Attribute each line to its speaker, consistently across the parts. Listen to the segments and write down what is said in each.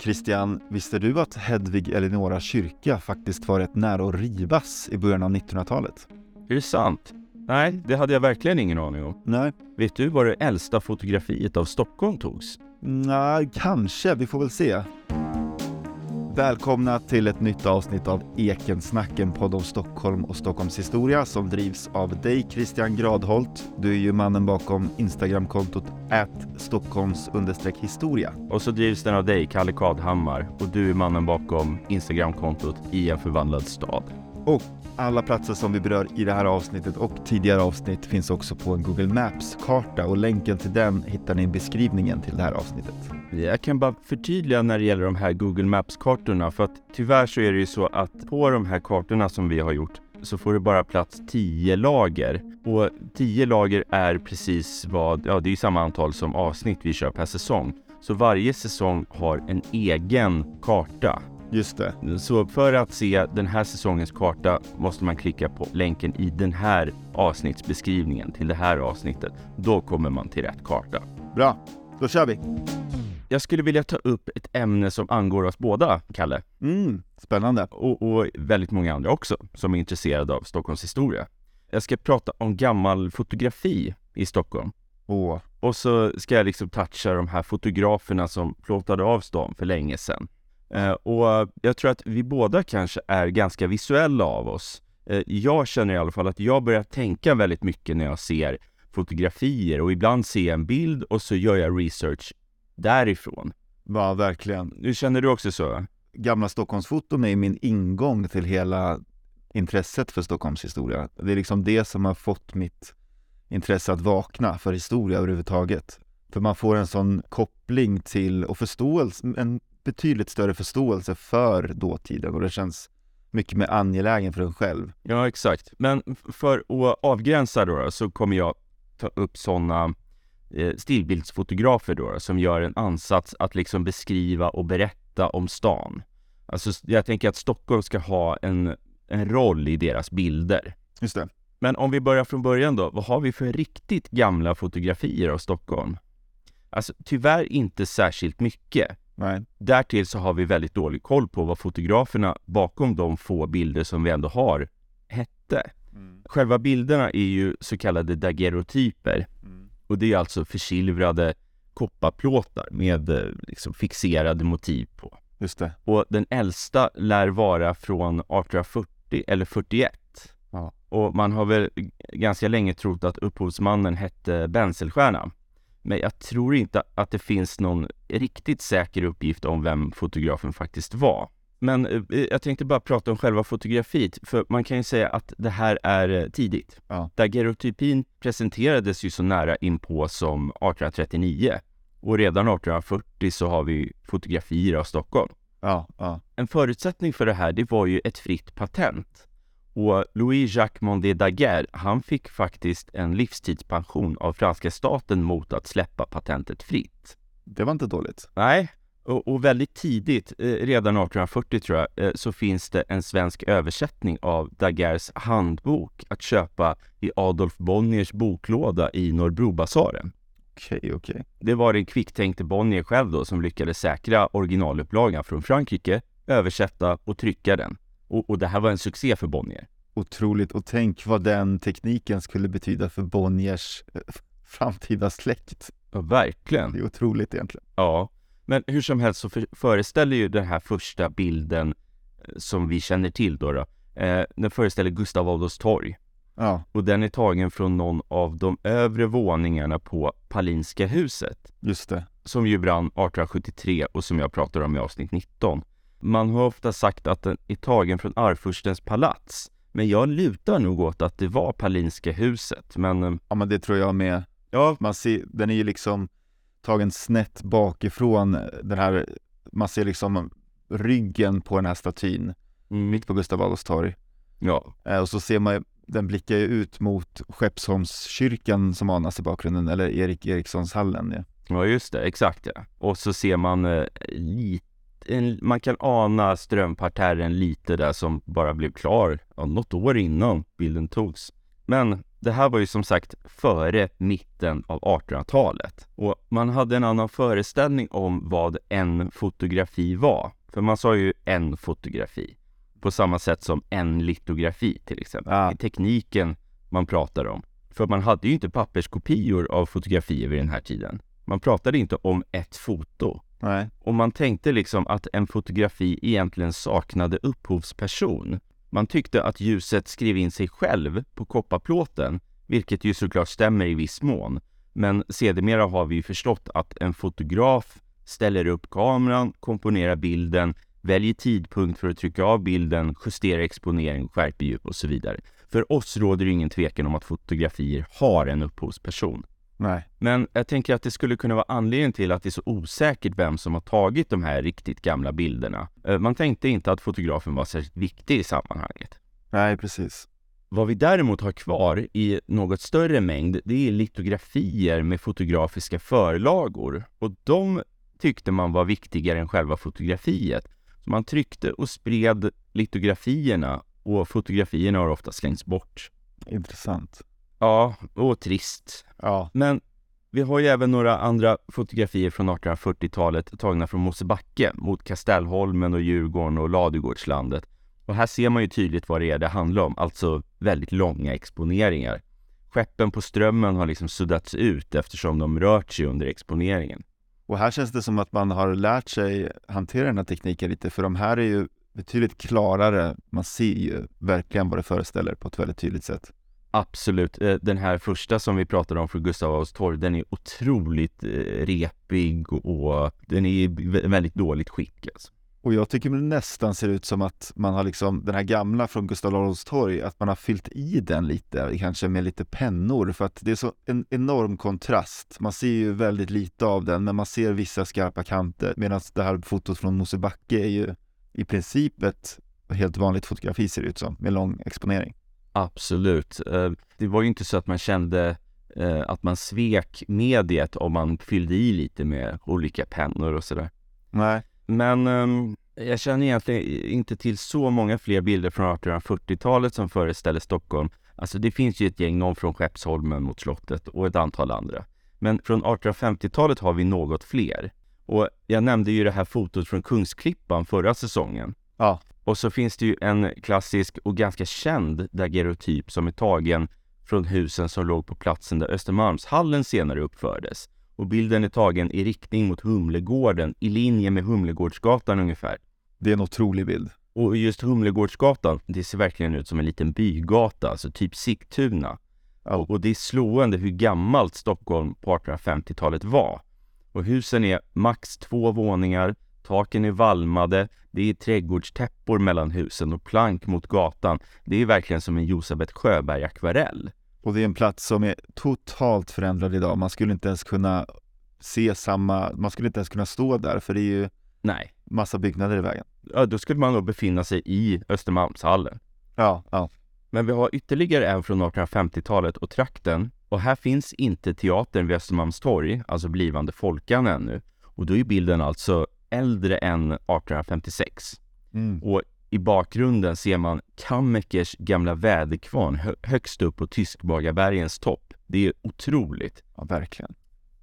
Speaker 1: Christian, visste du att Hedvig Eleonora kyrka faktiskt var rätt nära att rivas i början av 1900-talet?
Speaker 2: Är det sant? Nej, det hade jag verkligen ingen aning om.
Speaker 1: Nej.
Speaker 2: Vet du var det äldsta fotografiet av Stockholm togs?
Speaker 1: Nej, kanske. Vi får väl se. Välkomna till ett nytt avsnitt av Ekensnack, en podd om Stockholm och Stockholms historia som drivs av dig Christian Gradholt. Du är ju mannen bakom Instagramkontot Stockholms historia.
Speaker 2: Och så drivs den av dig, Kalle Kadhammar, och du är mannen bakom Instagramkontot I en förvandlad stad.
Speaker 1: Och alla platser som vi berör i det här avsnittet och tidigare avsnitt finns också på en Google Maps-karta och länken till den hittar ni i beskrivningen till det här avsnittet.
Speaker 2: Jag kan bara förtydliga när det gäller de här Google Maps-kartorna för att tyvärr så är det ju så att på de här kartorna som vi har gjort så får det bara plats 10 lager. Och 10 lager är precis vad, ja det är samma antal som avsnitt vi kör per säsong. Så varje säsong har en egen karta.
Speaker 1: Just det.
Speaker 2: Så för att se den här säsongens karta måste man klicka på länken i den här avsnittsbeskrivningen till det här avsnittet. Då kommer man till rätt karta.
Speaker 1: Bra, då kör vi!
Speaker 2: Jag skulle vilja ta upp ett ämne som angår oss båda, Kalle.
Speaker 1: Mm, spännande.
Speaker 2: Och, och väldigt många andra också som är intresserade av Stockholms historia. Jag ska prata om gammal fotografi i Stockholm.
Speaker 1: Åh.
Speaker 2: Och så ska jag liksom toucha de här fotograferna som plåtade av stan för länge sedan. Eh, och jag tror att vi båda kanske är ganska visuella av oss. Eh, jag känner i alla fall att jag börjar tänka väldigt mycket när jag ser fotografier och ibland ser jag en bild och så gör jag research därifrån.
Speaker 1: Ja, verkligen.
Speaker 2: Nu känner du också så?
Speaker 1: Gamla Stockholmsfoton är min ingång till hela intresset för Stockholms historia. Det är liksom det som har fått mitt intresse att vakna för historia överhuvudtaget. För man får en sån koppling till och förståelse, en betydligt större förståelse för dåtiden och det känns mycket mer angelägen för en själv.
Speaker 2: Ja, exakt. Men för att avgränsa då, så kommer jag ta upp sådana stillbildsfotografer då som gör en ansats att liksom beskriva och berätta om stan. Alltså, jag tänker att Stockholm ska ha en, en roll i deras bilder.
Speaker 1: Just det.
Speaker 2: Men om vi börjar från början då, vad har vi för riktigt gamla fotografier av Stockholm? Alltså tyvärr inte särskilt mycket.
Speaker 1: Nej.
Speaker 2: Därtill så har vi väldigt dålig koll på vad fotograferna bakom de få bilder som vi ändå har hette. Mm. Själva bilderna är ju så kallade daguerreotyper mm. Och det är alltså försilvrade kopparplåtar med eh, liksom fixerade motiv på.
Speaker 1: Just det.
Speaker 2: Och den äldsta lär vara från 1840 eller 41.
Speaker 1: Ja.
Speaker 2: Och man har väl ganska länge trott att upphovsmannen hette Benselstjärna. Men jag tror inte att det finns någon riktigt säker uppgift om vem fotografen faktiskt var. Men eh, jag tänkte bara prata om själva fotografiet, för man kan ju säga att det här är eh, tidigt.
Speaker 1: Ja.
Speaker 2: Daguerreotypin presenterades ju så nära inpå som 1839 och redan 1840 så har vi fotografier av Stockholm.
Speaker 1: Ja, ja.
Speaker 2: En förutsättning för det här, det var ju ett fritt patent. Och Louis-Jacques Mondé Daguerre, han fick faktiskt en livstidspension av franska staten mot att släppa patentet fritt.
Speaker 1: Det var inte dåligt.
Speaker 2: Nej, och, och väldigt tidigt, eh, redan 1840 tror jag, eh, så finns det en svensk översättning av Daguerres handbok att köpa i Adolf Bonniers boklåda i Norrbrobasaren.
Speaker 1: Okej, okay, okej. Okay.
Speaker 2: Det var den kvicktänkte Bonnier själv då som lyckades säkra originalupplagan från Frankrike, översätta och trycka den. Och, och det här var en succé för Bonnier.
Speaker 1: Otroligt. Och tänk vad den tekniken skulle betyda för Bonniers eh, framtida släkt.
Speaker 2: Ja, verkligen.
Speaker 1: Det är otroligt egentligen.
Speaker 2: Ja. Men hur som helst så för, föreställer ju den här första bilden eh, som vi känner till då, då eh, den föreställer Gustav Adolfs torg.
Speaker 1: Ja.
Speaker 2: Och den är tagen från någon av de övre våningarna på Palinska huset.
Speaker 1: Just det.
Speaker 2: Som ju brann 1873 och som jag pratar om i avsnitt 19. Man har ofta sagt att den är tagen från Arvfurstens palats. Men jag lutar nog åt att det var Palinska huset, men... Eh,
Speaker 1: ja, men det tror jag med.
Speaker 2: Ja.
Speaker 1: Man ser, den är ju liksom tagen snett bakifrån den här, man ser liksom ryggen på den här statyn mm. mitt på Gustav Adolfs torg.
Speaker 2: Ja.
Speaker 1: Eh, och så ser man den blickar ju ut mot Skeppsholmskyrkan som anas i bakgrunden, eller Erik Erikssonshallen. Ja.
Speaker 2: ja, just det, exakt ja. Och så ser man eh, lite en, man kan ana strömparterren lite där som bara blev klar ja, något år innan bilden togs. Men det här var ju som sagt före mitten av 1800-talet och man hade en annan föreställning om vad en fotografi var. För man sa ju en fotografi på samma sätt som en litografi till exempel.
Speaker 1: Ja.
Speaker 2: Är tekniken man pratar om. För man hade ju inte papperskopior av fotografier vid den här tiden. Man pratade inte om ett foto.
Speaker 1: Nej.
Speaker 2: Och man tänkte liksom att en fotografi egentligen saknade upphovsperson. Man tyckte att ljuset skrev in sig själv på kopparplåten, vilket ju såklart stämmer i viss mån. Men sedermera har vi ju förstått att en fotograf ställer upp kameran, komponerar bilden, väljer tidpunkt för att trycka av bilden, justerar exponering, skärper djup och så vidare. För oss råder det ingen tvekan om att fotografier har en upphovsperson.
Speaker 1: Nej.
Speaker 2: Men jag tänker att det skulle kunna vara anledningen till att det är så osäkert vem som har tagit de här riktigt gamla bilderna. Eh, Man tänkte inte att fotografen var särskilt viktig i sammanhanget.
Speaker 1: Nej, precis.
Speaker 2: Vad vi däremot har kvar i något större mängd, det är litografier med fotografiska förlagor. Och de tyckte man var viktigare än själva fotografiet. Så man tryckte och spred litografierna och fotografierna har ofta slängts bort.
Speaker 1: Intressant.
Speaker 2: Ja, och trist.
Speaker 1: Ja.
Speaker 2: Men vi har ju även några andra fotografier från 1840-talet tagna från Mosebacke mot Kastellholmen och Djurgården och Ladugårdslandet. Och här ser man ju tydligt vad det är det handlar om, alltså väldigt långa exponeringar. Skeppen på strömmen har liksom suddats ut eftersom de rört sig under exponeringen.
Speaker 1: Och här känns det som att man har lärt sig hantera den här tekniken lite, för de här är ju betydligt klarare. Man ser ju verkligen vad det föreställer på ett väldigt tydligt sätt.
Speaker 2: Absolut. Eh, den här första som vi pratade om från Gustav Adolfs torg, den är otroligt eh, repig och den är i väldigt dåligt skick. Alltså.
Speaker 1: Och jag tycker det nästan ser ut som att man har liksom, den här gamla från Gustav Adolfs torg, att man har fyllt i den lite, kanske med lite pennor, för att det är så en enorm kontrast. Man ser ju väldigt lite av den, men man ser vissa skarpa kanter, medan det här fotot från Mosebacke är ju i princip ett helt vanligt fotografi ser det ut som, med lång exponering.
Speaker 2: Absolut. Eh, Det var ju inte så att man kände eh, att man svek mediet om man fyllde i lite med olika pennor och sådär.
Speaker 1: Nej.
Speaker 2: Men ehm, jag känner egentligen inte till så många fler bilder från 1840-talet som föreställer Stockholm. Alltså det finns ju ett gäng, någon från Skeppsholmen mot slottet och ett antal andra. Men från 1850-talet har vi något fler. Och jag nämnde ju det här fotot från Kungsklippan förra säsongen.
Speaker 1: Ja.
Speaker 2: Och så finns det ju en klassisk och ganska känd daguerreotyp som är tagen från husen som låg på platsen där Östermalmshallen senare uppfördes. Och bilden är tagen i riktning mot Humlegården, i linje med Humlegårdsgatan ungefär.
Speaker 1: Det är en otrolig bild.
Speaker 2: Och just Humlegårdsgatan, det ser verkligen ut som en liten bygata, alltså typ Sigtuna.
Speaker 1: Ja.
Speaker 2: Och, det är slående hur gammalt Stockholm på 1850-talet var. Och husen är max två våningar, taken är valmade, det är trädgårdstäppor mellan husen och plank mot gatan. Det är verkligen som en Josefet Sjöberg-akvarell.
Speaker 1: Och det är en plats som är totalt förändrad idag. Man skulle inte ens kunna se samma, man skulle inte ens kunna stå där, för det är ju
Speaker 2: Nej,
Speaker 1: massa byggnader i vägen.
Speaker 2: ja, då skulle man nog befinna sig i Östermalmshallen.
Speaker 1: Ja, ja.
Speaker 2: Men vi har ytterligare en från 1850-talet och trakten. Och här finns inte teatern vid Östermalmstorg, alltså blivande Folkan ännu. Och då är bilden alltså äldre än 1856.
Speaker 1: Mm.
Speaker 2: Och i bakgrunden ser man Kammeckers gamla väderkvarn hö- högst upp på Tyskbagabergens topp. Det är otroligt.
Speaker 1: ja verkligen.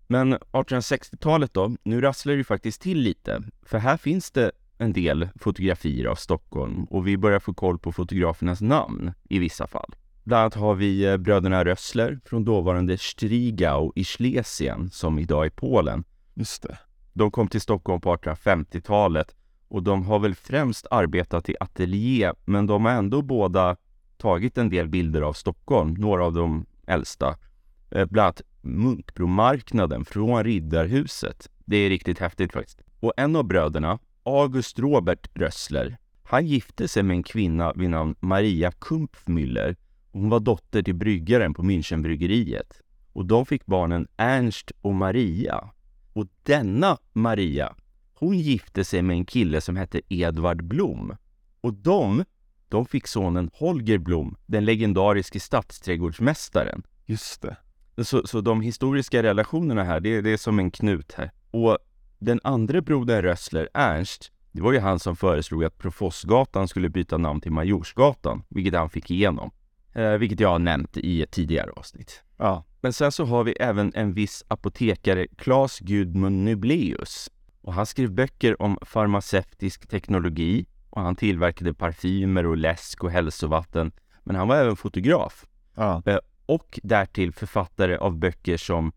Speaker 2: Men 1860-talet då, nu rasslar det ju faktiskt till lite. För här finns det en del fotografier av Stockholm och vi börjar få koll på fotografernas namn i vissa fall. Bland annat har vi eh, bröderna Rössler från dåvarande Strigau i Schlesien som idag är Polen.
Speaker 1: Just det.
Speaker 2: De kom till Stockholm på 1850-talet och de har väl främst arbetat i ateljé men de har ändå båda tagit en del bilder av Stockholm, några av de äldsta. Eh, bland annat Munkbromarknaden från Riddarhuset. Det är riktigt häftigt faktiskt. Och en av bröderna, August Robert Rössler, han gifte sig med en kvinna vid namn Maria Kumpfmüller. Hon var dotter till bryggaren på Münchenbryggeriet. Och de fick barnen Ernst och Maria. Och denna Maria, hon gifte sig med en kille som hette Edvard Blom. Och de, de fick sonen Holger Blom, den legendariske stadsträdgårdsmästaren.
Speaker 1: Just det.
Speaker 2: Så, så de historiska relationerna här, det, det är som en knut här. Och den andra brodern Rössler, Ernst, det var ju han som föreslog att Profossgatan skulle byta namn till Majorsgatan, vilket han fick igenom. eh, vilket jag har nämnt i ett tidigare avsnitt.
Speaker 1: Ja.
Speaker 2: Men sen så har vi även en viss apotekare, Claes Gudmund Nubleus. Och han skrev böcker om farmaceutisk teknologi och han tillverkade parfymer och läsk och hälsovatten. Men han var även fotograf
Speaker 1: Ja.
Speaker 2: och därtill författare av böcker som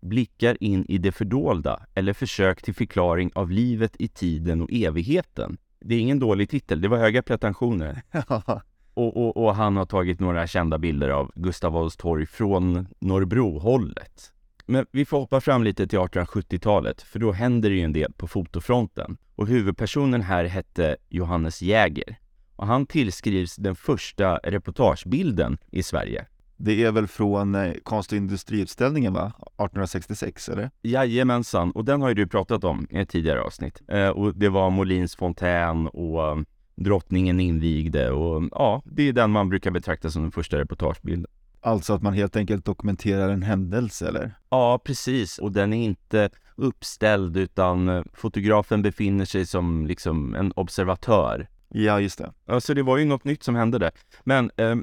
Speaker 2: Blickar in i det fördolda eller Försök till förklaring av livet i tiden och evigheten. Det är ingen dålig titel, det var höga pretensioner. Och, och, och han har tagit några kända bilder av Gustav Adolfs torg från Norrbro-hållet. Men vi får hoppa fram lite till 1870-talet, för då händer det ju en del på fotofronten. Och huvudpersonen här hette Johannes Jäger. Och han tillskrivs den första reportagebilden i Sverige.
Speaker 1: Det är väl från eh, konst och industriutställningen va? 1866 eller?
Speaker 2: Jajamensan, och den har ju du pratat om i ett tidigare avsnitt. Eh, och det var Molins fontän och drottningen invigde och ja, det är den man brukar betrakta som den första reportagebilden.
Speaker 1: Alltså att man helt enkelt dokumenterar en händelse eller?
Speaker 2: Ja, precis. Och den är inte uppställd utan eh, fotografen befinner sig som liksom en observatör.
Speaker 1: Ja, just det.
Speaker 2: Alltså det var ju något nytt som hände där. Men eh,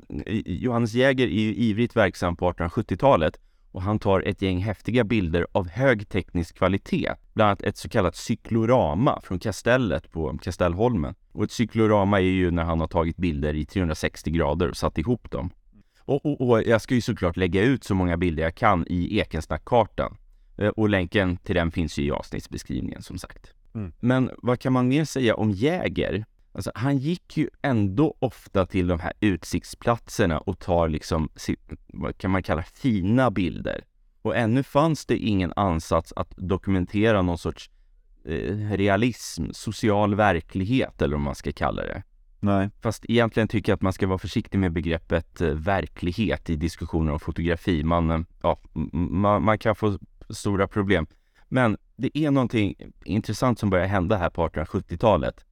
Speaker 2: Johannes Jäger är ju ivrigt verksam på 1870-talet och han tar ett gäng häftiga bilder av hög teknisk kvalitet. Bland annat ett så kallat cyklorama från kastellet på Kastellholmen. Och ett cyklorama är ju när han har tagit bilder i 360 grader och satt ihop dem. Och, och, och jag ska ju såklart lägga ut så många bilder jag kan i Ekensnackkartan. Eh, Och länken till den finns ju i avsnittsbeskrivningen som sagt.
Speaker 1: Mm.
Speaker 2: Men vad kan man mer säga om Jäger? Alltså, han gick ju ändå ofta till de här utsiktsplatserna och tar liksom, vad kan man kalla fina bilder. Och ännu fanns det ingen ansats att dokumentera någon sorts eh, realism, social verklighet eller vad man ska kalla det.
Speaker 1: Nej.
Speaker 2: Fast egentligen tycker jag att man ska vara försiktig med begreppet eh, verklighet i diskussioner om fotografi. Man, eh, ja, man, man kan få stora problem. Men det är någonting intressant som börjar hända här på 1870-talet.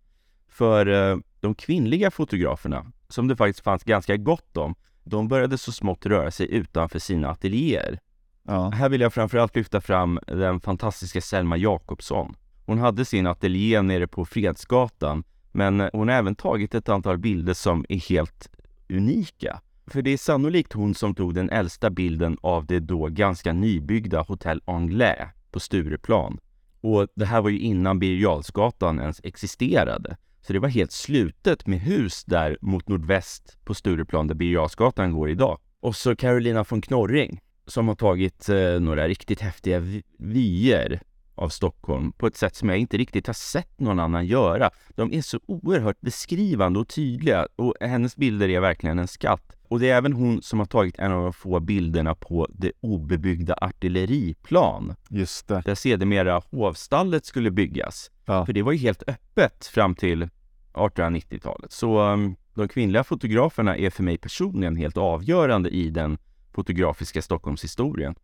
Speaker 2: För eh, de kvinnliga fotograferna, som det faktiskt fanns ganska gott om, de började så smått röra sig utanför sina ateljéer.
Speaker 1: Ja.
Speaker 2: Här vill jag framförallt lyfta fram den fantastiska Selma Jakobsson. Hon hade sin ateljé nere på Fredsgatan, men hon har även tagit ett antal bilder som är helt unika. För det är sannolikt hon som tog den äldsta bilden av det då ganska nybyggda Hotell Anglais på Stureplan. Och det här var ju innan Birger Jarlsgatan ens existerade. Så det var helt slutet med hus där mot nordväst på Stureplan där Birger Jarlsgatan går idag. Och så Carolina von Knorring som har tagit eh, några riktigt häftiga vyer av Stockholm på ett sätt som jag inte riktigt har sett någon annan göra. De är så oerhört beskrivande och tydliga och hennes bilder är verkligen en skatt. Och det är även hon som har tagit en av de få bilderna på det obebyggda artilleriplan
Speaker 1: Just det.
Speaker 2: där sedermera hovstallet skulle byggas.
Speaker 1: Ja.
Speaker 2: För det var ju helt öppet fram till 1890-talet. Så um, de kvinnliga fotograferna är för mig personligen helt avgörande i den fotografiska Stockholmshistorien.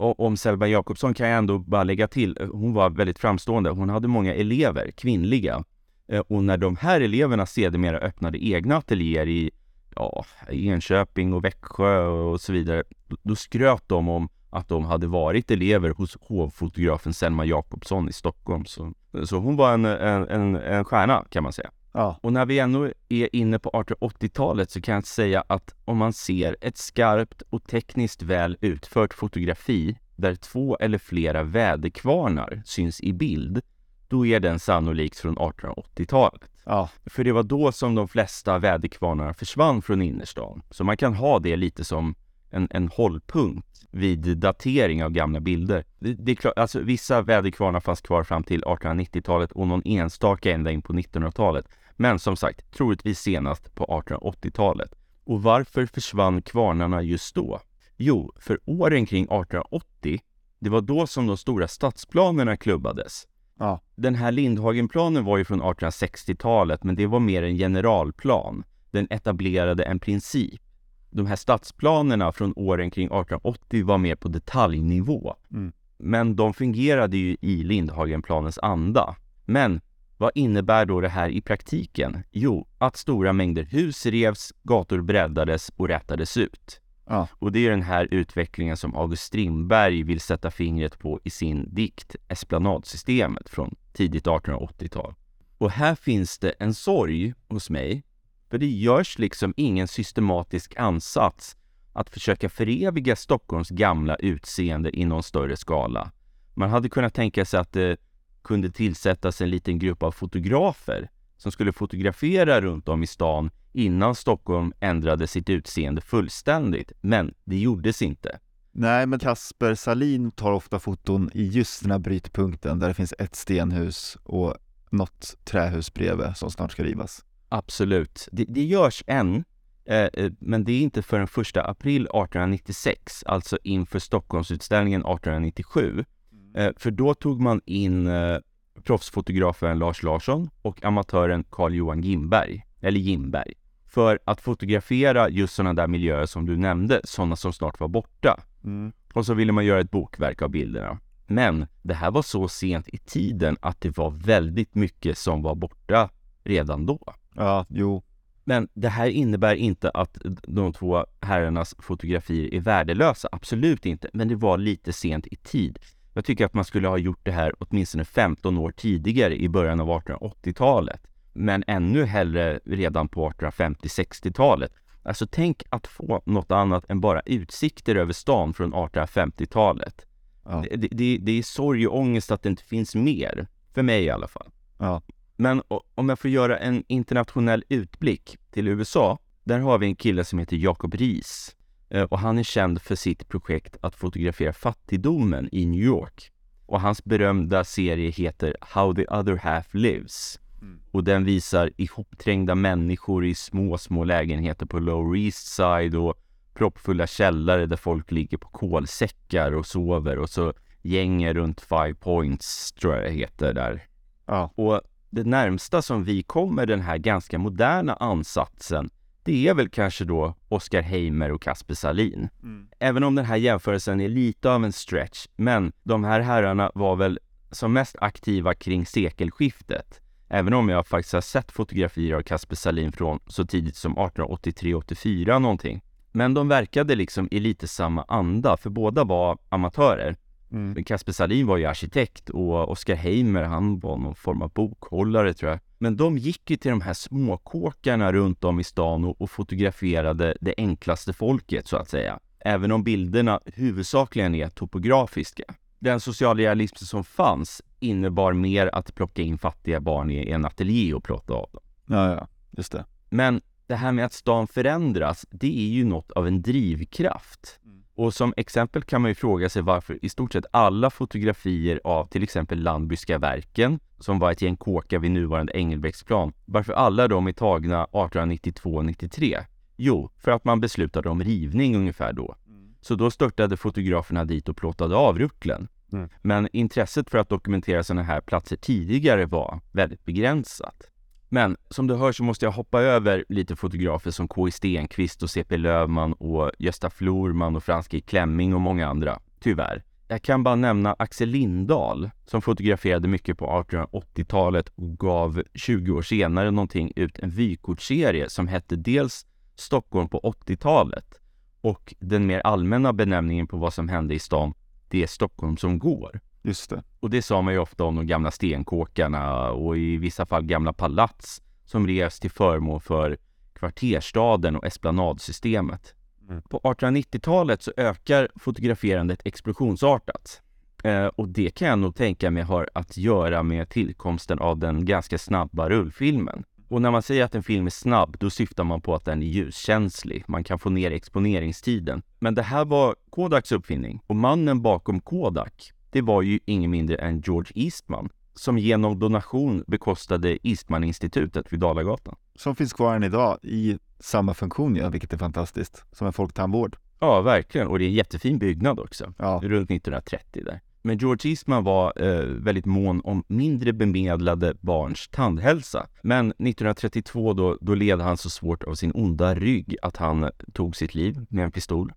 Speaker 2: Och om Selma Jakobsson kan jag ändå bara lägga till, eh, hon var väldigt framstående. Hon hade många elever, kvinnliga. Eh, och när de här eleverna sedermera öppnade egna ateljéer i ja, Enköping och Växjö och så vidare, då- då skröt de om att de hade varit elever hos hovfotografen Selma Jakobsson i Stockholm. Så, så hon var en, en, en, en stjärna kan man säga.
Speaker 1: Ja.
Speaker 2: Och när vi ändå är inne på 1880-talet så kan jag säga att om man ser ett skarpt och tekniskt väl utfört fotografi där två eller flera väderkvarnar syns i bild, då är den sannolikt från 1880-talet.
Speaker 1: Ja.
Speaker 2: För det var då som de flesta väderkvarnar försvann från innerstan. Så man kan ha det lite som en, en hållpunkt vid datering av gamla bilder. Det, det är klart, alltså vissa väderkvarnar fanns kvar fram till 1890-talet och någon enstaka ända in på 1900-talet. Men som sagt, troligtvis senast på 1880-talet. Och varför försvann kvarnarna just då? Jo, för åren kring 1880, det var då som de stora stadsplanerna klubbades.
Speaker 1: Ja.
Speaker 2: Den här Lindhagenplanen var ju från 1860-talet, men det var mer en generalplan. Den etablerade en princip. De här stadsplanerna från åren kring 1880 var mer på detaljnivå.
Speaker 1: Mm.
Speaker 2: Men de fungerade ju i Lindhagenplanens anda. Men vad innebär då det här i praktiken? Jo, att stora mängder hus revs, gator breddades och rätades ut.
Speaker 1: Ja.
Speaker 2: Och det är den här utvecklingen som August Strindberg vill sätta fingret på i sin dikt Esplanadsystemet från tidigt 1880-tal. Och här finns det en sorg hos mig För det görs liksom ingen systematisk ansats att försöka föreviga Stockholms gamla utseende i någon större skala. Man hade kunnat tänka sig att det kunde tillsättas en liten grupp av fotografer som skulle fotografera runt om i stan innan Stockholm ändrade sitt utseende fullständigt. Men det gjordes inte.
Speaker 1: Nej, men Kasper Salin tar ofta foton i just den här brytpunkten där det finns ett stenhus och något trähus bredvid som snart ska rivas.
Speaker 2: Absolut. Det, det görs än, eh, eh men det är inte förrän 1 april 1896, alltså inför Stockholmsutställningen 1897. Eh, för då tog man in eh, proffsfotografen Lars Larsson och amatören Carl-Johan Gimberg, eller Gimberg, för att fotografera just sådana där miljöer som du nämnde, sådana som snart var borta. Mm. Och så ville man göra ett bokverk av bilderna. Men det här var så sent i tiden att det var väldigt mycket som var borta redan då.
Speaker 1: Ja, jo.
Speaker 2: Men det här innebär inte att de två herrarnas fotografier är värdelösa, absolut inte. Men det var lite sent i tid. Jag tycker att man skulle ha gjort det här åtminstone 15 år tidigare i början av 1880-talet. Men ännu hellre redan på 1850-60-talet. Alltså tänk att få något annat än bara utsikter över stan från 1850-talet. Ja. Det, det, det, är sorg och ångest att det inte finns mer. För mig i alla fall.
Speaker 1: Ja.
Speaker 2: Men om jag får göra en internationell utblick till USA. Där har vi en kille som heter Jacob Ries. Eh, och han är känd för sitt projekt att fotografera fattigdomen i New York. Och hans berömda serie heter How the other half lives. Mm. Och den visar ihopträngda människor i små, små lägenheter på Lower East Side och proppfulla källare där folk ligger på kolsäckar och sover och så gänger runt Five Points, tror jag det heter där.
Speaker 1: Ja.
Speaker 2: Och det närmsta som vi kommer den här ganska moderna ansatsen det är väl kanske då Oscar Heimer och Kasper Salin. Mm. Även om den här jämförelsen är lite av en stretch, men de här herrarna var väl som mest aktiva kring sekelskiftet. Även om jag faktiskt har sett fotografier av Kasper Salin från så tidigt som 1883-84 någonting. Men de verkade liksom i lite samma anda, för båda var amatörer. Mm. Kasper Salin var ju arkitekt och Oskar Heimer, han var någon form av bokhållare tror jag. Men de gick ju till de här småkåkarna runt om i stan och, och fotograferade det enklaste folket så att säga. Även om bilderna huvudsakligen är topografiska. Den socialrealism som fanns innebar mer att plocka in fattiga barn i en ateljé och plåta av dem.
Speaker 1: Ja, ja, just det.
Speaker 2: Men det här med att stan förändras, det är ju något av en drivkraft. Mm. Och som exempel kan man ju fråga sig varför i stort sett alla fotografier av till exempel Landbyska verken, som var ett gäng kåkar vid nuvarande Engelbrektsplan, varför alla de är tagna 1892-93? Jo, för att man beslutade om rivning ungefär då. Mm. Så då störtade fotograferna dit och plåtade av rucklen. Mm. Men intresset för att dokumentera sådana här platser tidigare var väldigt begränsat. Men som du hör så måste jag hoppa över lite fotografer som K.I. Stenqvist och C.P. Lövman och Gösta Florman och Frans G. Klemming och många andra. Tyvärr. Jag kan bara nämna Axel Lindahl som fotograferade mycket på 1880-talet och gav 20 år senare någonting ut en vykortsserie som hette dels Stockholm på 80-talet och den mer allmänna benämningen på vad som hände i stan, det är Stockholm som går.
Speaker 1: Just det.
Speaker 2: Och det sa man ju ofta om de gamla stenkåkarna och i vissa fall gamla palats som revs till förmån för kvarterstaden och esplanadsystemet. Mm. På 1890-talet så ökar fotograferandet explosionsartat. Eh, och det kan jag nog tänka mig har att göra med tillkomsten av den ganska snabba rullfilmen. Och när man säger att en film är snabb, då syftar man på att den är ljuskänslig. Man kan få ner exponeringstiden. Men det här var Kodaks uppfinning och mannen bakom Kodak, det var ju ingen mindre än George Eastman som genom donation bekostade Eastman-institutet vid Dalagatan.
Speaker 1: Som finns kvar än idag i samma funktion, ja, vilket är fantastiskt. Som en folktandvård.
Speaker 2: Ja, verkligen. Och det är en jättefin byggnad också.
Speaker 1: Ja.
Speaker 2: Runt 1930 där. Men George Eastman var eh, väldigt mån om mindre bemedlade barns tandhälsa. Men 1932 då, då led han så svårt av sin onda rygg att han tog sitt liv med en pistol.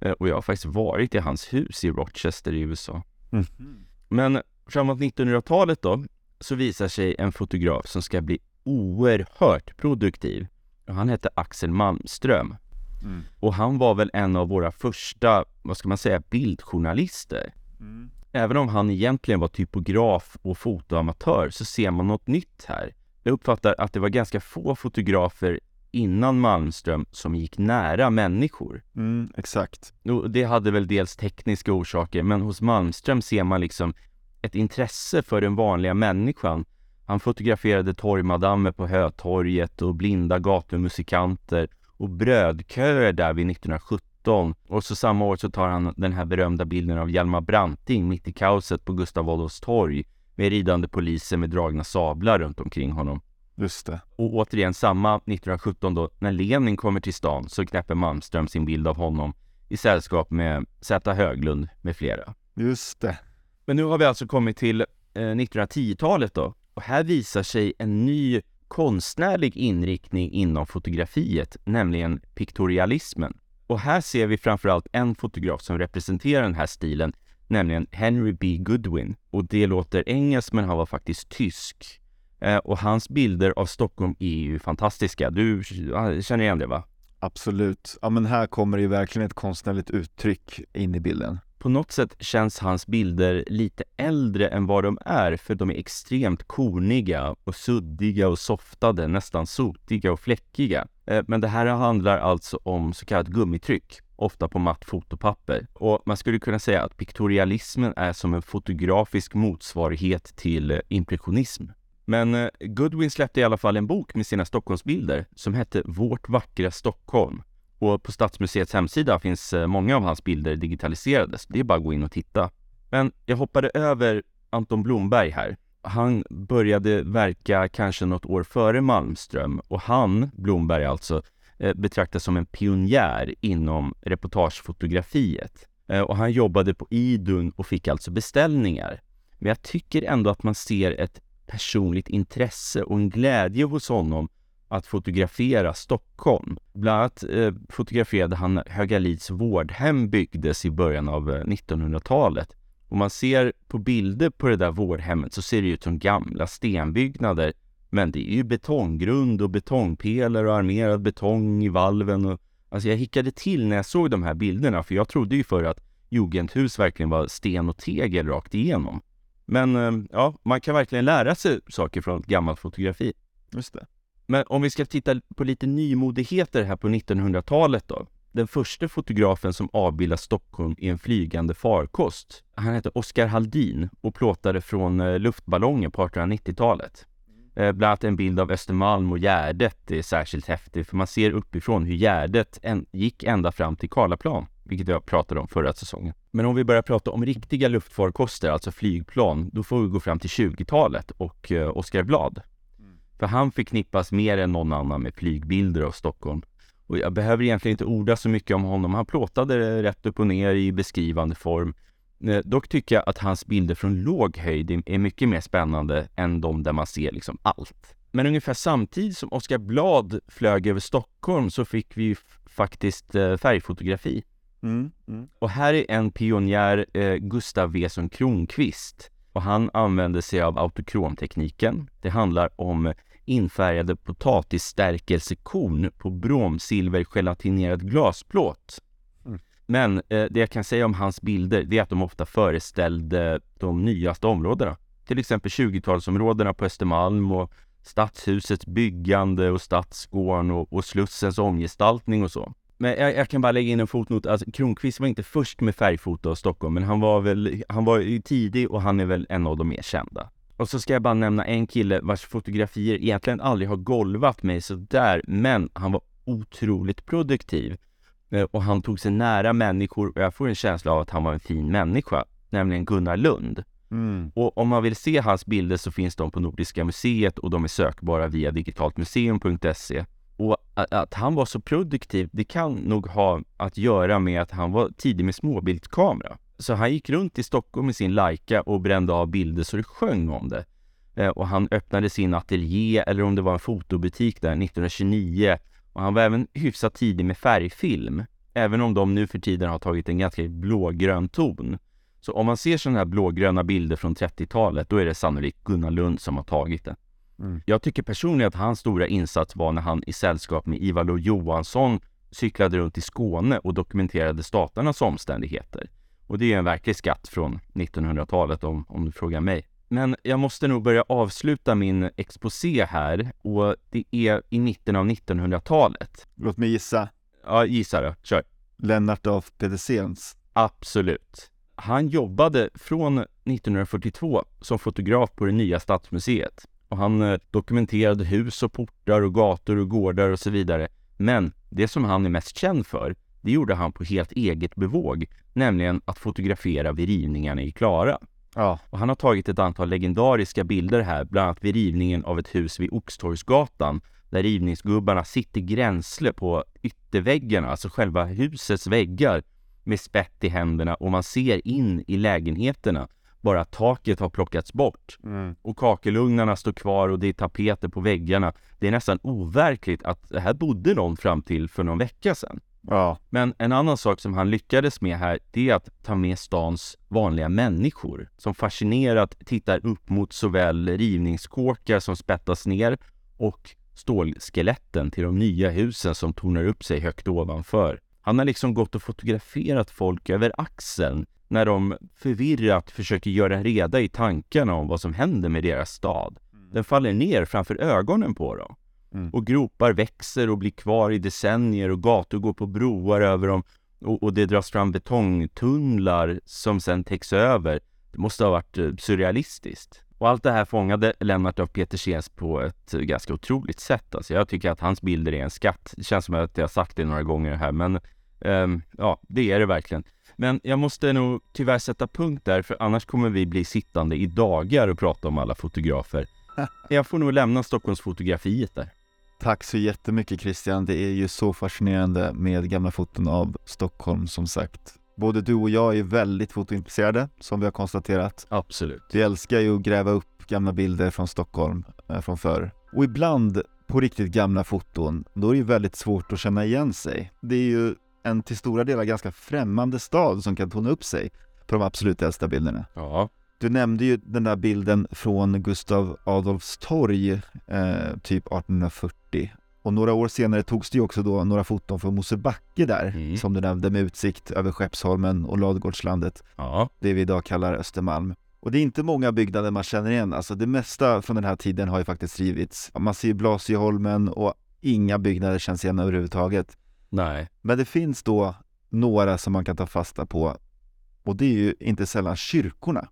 Speaker 2: Eh, och jag har faktiskt varit i hans hus i Rochester i USA. Mm. Men framåt 1900-talet då, så visar sig en fotograf som ska bli oerhört produktiv. Han hette Axel Malmström. Mm. Och han var väl en av våra första, vad ska man säga, bildjournalister. Mm. Även om han egentligen var typograf och fotoamatör så ser man något nytt här. Jag uppfattar att det var ganska få fotografer innan Malmström som gick nära människor.
Speaker 1: Mm, exakt.
Speaker 2: Och det hade väl dels tekniska orsaker, men hos Malmström ser man liksom ett intresse för den vanliga människan. Han fotograferade torgmadammer på Hötorget och blinda gatumusikanter och brödköer där vid 1917. Och så samma år så tar han den här berömda bilden av Hjalmar Branting mitt i kaoset på Gustav Adolfs torg med ridande poliser med dragna sablar runt omkring honom.
Speaker 1: Just det.
Speaker 2: Och återigen samma 1917 då, när Lenin kommer till stan så knäpper Malmström sin bild av honom i sällskap med Z Höglund med flera.
Speaker 1: Just det.
Speaker 2: Men nu har vi alltså kommit till eh, 1910-talet då och här visar sig en ny konstnärlig inriktning inom fotografiet, nämligen piktorialismen. Och här ser vi framförallt en fotograf som representerar den här stilen, nämligen Henry B. Goodwin. Och det låter engelskt, men han var faktiskt tysk. Eh, och hans bilder av Stockholm är ju fantastiska. Du känner igen det va?
Speaker 1: Absolut. Ja men här kommer ju verkligen ett konstnärligt uttryck in i bilden.
Speaker 2: På något sätt känns hans bilder lite äldre än vad de är för de är extremt korniga och suddiga och softade, nästan sotiga och fläckiga. Eh, men det här handlar alltså om så kallat gummitryck, ofta på matt fotopapper. Och man skulle kunna säga att piktorialismen är som en fotografisk motsvarighet till impressionism. Men eh, Goodwin släppte i alla fall en bok med sina Stockholmsbilder som hette Vårt vackra Stockholm. Och på Stadsmuseets hemsida finns eh, många av hans bilder digitaliserade, så det är bara att gå in och titta. Men jag hoppade över Anton Blomberg här. Han började verka kanske något år före Malmström och han, Blomberg alltså, eh, betraktas som en pionjär inom reportagefotografiet. Och han jobbade på Idun och fick alltså beställningar. Men jag tycker ändå att man ser ett personligt intresse och en glädje hos honom att fotografera Stockholm. Bland annat eh, fotograferade han Högalids vårdhem byggdes i början av eh, 1900-talet. Om man ser på bilder på det där vårdhemmet så ser det ut som gamla stenbyggnader. Men det är ju betonggrund och betongpelare och armerad betong i valven. Och, alltså jag hickade till när jag såg de här bilderna för jag trodde ju förr att jugendhus verkligen var sten och tegel rakt igenom. Men eh, ja, man kan verkligen lära sig saker från gammalt fotografi.
Speaker 1: Just det.
Speaker 2: Men om vi ska titta på lite nymodigheter här på 1900-talet då. Den första fotografen som avbildar Stockholm i en flygande farkost, han heter Oskar Haldin och plåtade från eh, luftballonger på 1890-talet. Eh, bland annat en bild av Östermalm och Gärdet är särskilt häftig för man ser uppifrån hur Gärdet gick ända fram till Karlaplan, vilket jag pratade om förra säsongen. Men om vi börjar prata om riktiga luftfarkoster, alltså flygplan, då får vi gå fram till 20-talet och eh, Oskar Blad. För han förknippas mer än någon annan med flygbilder av Stockholm. Och jag behöver egentligen inte orda så mycket om honom. Han plåtade det rätt upp och ner i beskrivande form. Eh, dock tycker jag att hans bilder från låg höjd är mycket mer spännande än de där man ser liksom allt. Men ungefär samtidigt som Oskar Blad flög över Stockholm så fick vi faktiskt eh, färgfotografi. Mm, mm. Och här är en pionjär, eh, Gustav Wesson Kronqvist. Och han använde sig av autokromtekniken. Det handlar om infärgade potatisstärkelsekorn på bromsilvergelatinerad glasplåt. Mm. Men eh, det jag kan säga om hans bilder, det är att de ofta föreställde de nyaste områdena. Till exempel 20-talsområdena på Östermalm och stadshusets byggande och stadsgården och, och Slussens omgestaltning och så. Men jag, jag, kan bara lägga in en fotnot, alltså Kronqvist var inte först med färgfoto av Stockholm, men han var väl, han var ju tidig och han är väl en av de mer kända. Och så ska jag bara nämna en kille vars fotografier egentligen aldrig har golvat mig sådär, men han var otroligt produktiv. Eh, och han tog sig nära människor och jag får en känsla av att han var en fin människa, nämligen Gunnar Lund. Mm. Och om man vill se hans bilder så finns de på Nordiska museet och de är sökbara via digitaltmuseum.se. Och att, han var så produktiv, det kan nog ha att göra med att han var tidig med småbildskamera. Så han gick runt i Stockholm med sin Leica och brände av bilder så det sjöng om det. Eh, och han öppnade sin ateljé, eller om det var en fotobutik där, 1929. Och han var även hyfsat tidig med färgfilm, även om de nu för tiden har tagit en ganska blågrön ton. Så om man ser sådana här blågröna bilder från 30-talet, då är det sannolikt Gunnar Lund som har tagit det. Mm. Jag tycker personligen att hans stora insats var när han i sällskap med Ivar Lo Johansson cyklade runt i Skåne och dokumenterade staternas omständigheter. Och det är en verklig skatt från 1900-talet om, om du frågar mig. Men jag måste nog börja avsluta min exposé här och det är i mitten av 1900-talet.
Speaker 1: Låt mig gissa.
Speaker 2: Ja, gissa då. Kör.
Speaker 1: Lennart af Pedersens.
Speaker 2: Absolut. Han jobbade från 1942 som fotograf på det nya Stadsmuseet och han eh, dokumenterade hus och portar och gator och gårdar och så vidare. Men det som han är mest känd för, det gjorde han på helt eget bevåg, nämligen att fotografera vid rivningarna i Klara.
Speaker 1: Ja.
Speaker 2: Och han har tagit ett antal legendariska bilder här, bland annat vid rivningen av ett hus vid Oxtorgsgatan, där rivningsgubbarna sitter gränsle på ytterväggarna, alltså själva husets väggar, med spett i händerna och man ser in i lägenheterna. Bara taket har plockats bort
Speaker 1: Mm.
Speaker 2: och kakelugnarna står kvar och det är tapeter på väggarna. Det är nästan overkligt att det här bodde någon fram till för någon vecka sedan.
Speaker 1: Ja.
Speaker 2: Men en annan sak som han lyckades med här, det är att ta med stans vanliga människor som fascinerat tittar upp mot såväl rivningskåkar som spettas ner och stålskeletten till de nya husen som tornar upp sig högt ovanför. Han har liksom gått och fotograferat folk över axeln när de förvirrat försöker göra reda i tankarna om vad som händer med deras stad. Den faller ner framför ögonen på dem.
Speaker 1: Mm.
Speaker 2: Och gropar växer och blir kvar i decennier och gator går på broar över dem och, och det dras fram betongtunnlar som sen täcks över. Det måste ha varit eh, surrealistiskt. Och allt det här fångade Lennart av Petersens på ett eh, ganska otroligt sätt. Alltså jag tycker att hans bilder är en skatt. Det känns som att jag har sagt det några gånger här, men ehm, ja, det är det verkligen. Men jag måste nog tyvärr sätta punkt där, för annars kommer vi bli sittande i dagar och prata om alla fotografer. Jag får nog lämna Stockholmsfotografiet där.
Speaker 1: Tack så jättemycket Christian. Det är ju så fascinerande med gamla foton av Stockholm som sagt. Både du och jag är väldigt fotointresserade som vi har konstaterat.
Speaker 2: Absolut.
Speaker 1: Vi älskar ju att gräva upp gamla bilder från Stockholm eh, från förr. Och ibland på riktigt gamla foton, då är det ju väldigt svårt att känna igen sig. Det är ju en till stora delar ganska främmande stad som kan tona upp sig på de absolut äldsta bilderna.
Speaker 2: Ja,
Speaker 1: Du nämnde ju den där bilden från Gustav Adolfs torg, eh, typ 1840. Och några år senare togs det ju också då några foton från Mosebacke där,
Speaker 2: Mm.
Speaker 1: som du nämnde, med utsikt över Skeppsholmen och Ladugårdslandet,
Speaker 2: ja,
Speaker 1: det vi idag kallar Östermalm. Och det är inte många byggnader man känner igen, alltså det mesta från den här tiden har ju faktiskt rivits. Man ser Blasieholmen och inga byggnader känns igen överhuvudtaget.
Speaker 2: Nej,
Speaker 1: Men det finns då några som man kan ta fasta på och det är ju inte sällan kyrkorna.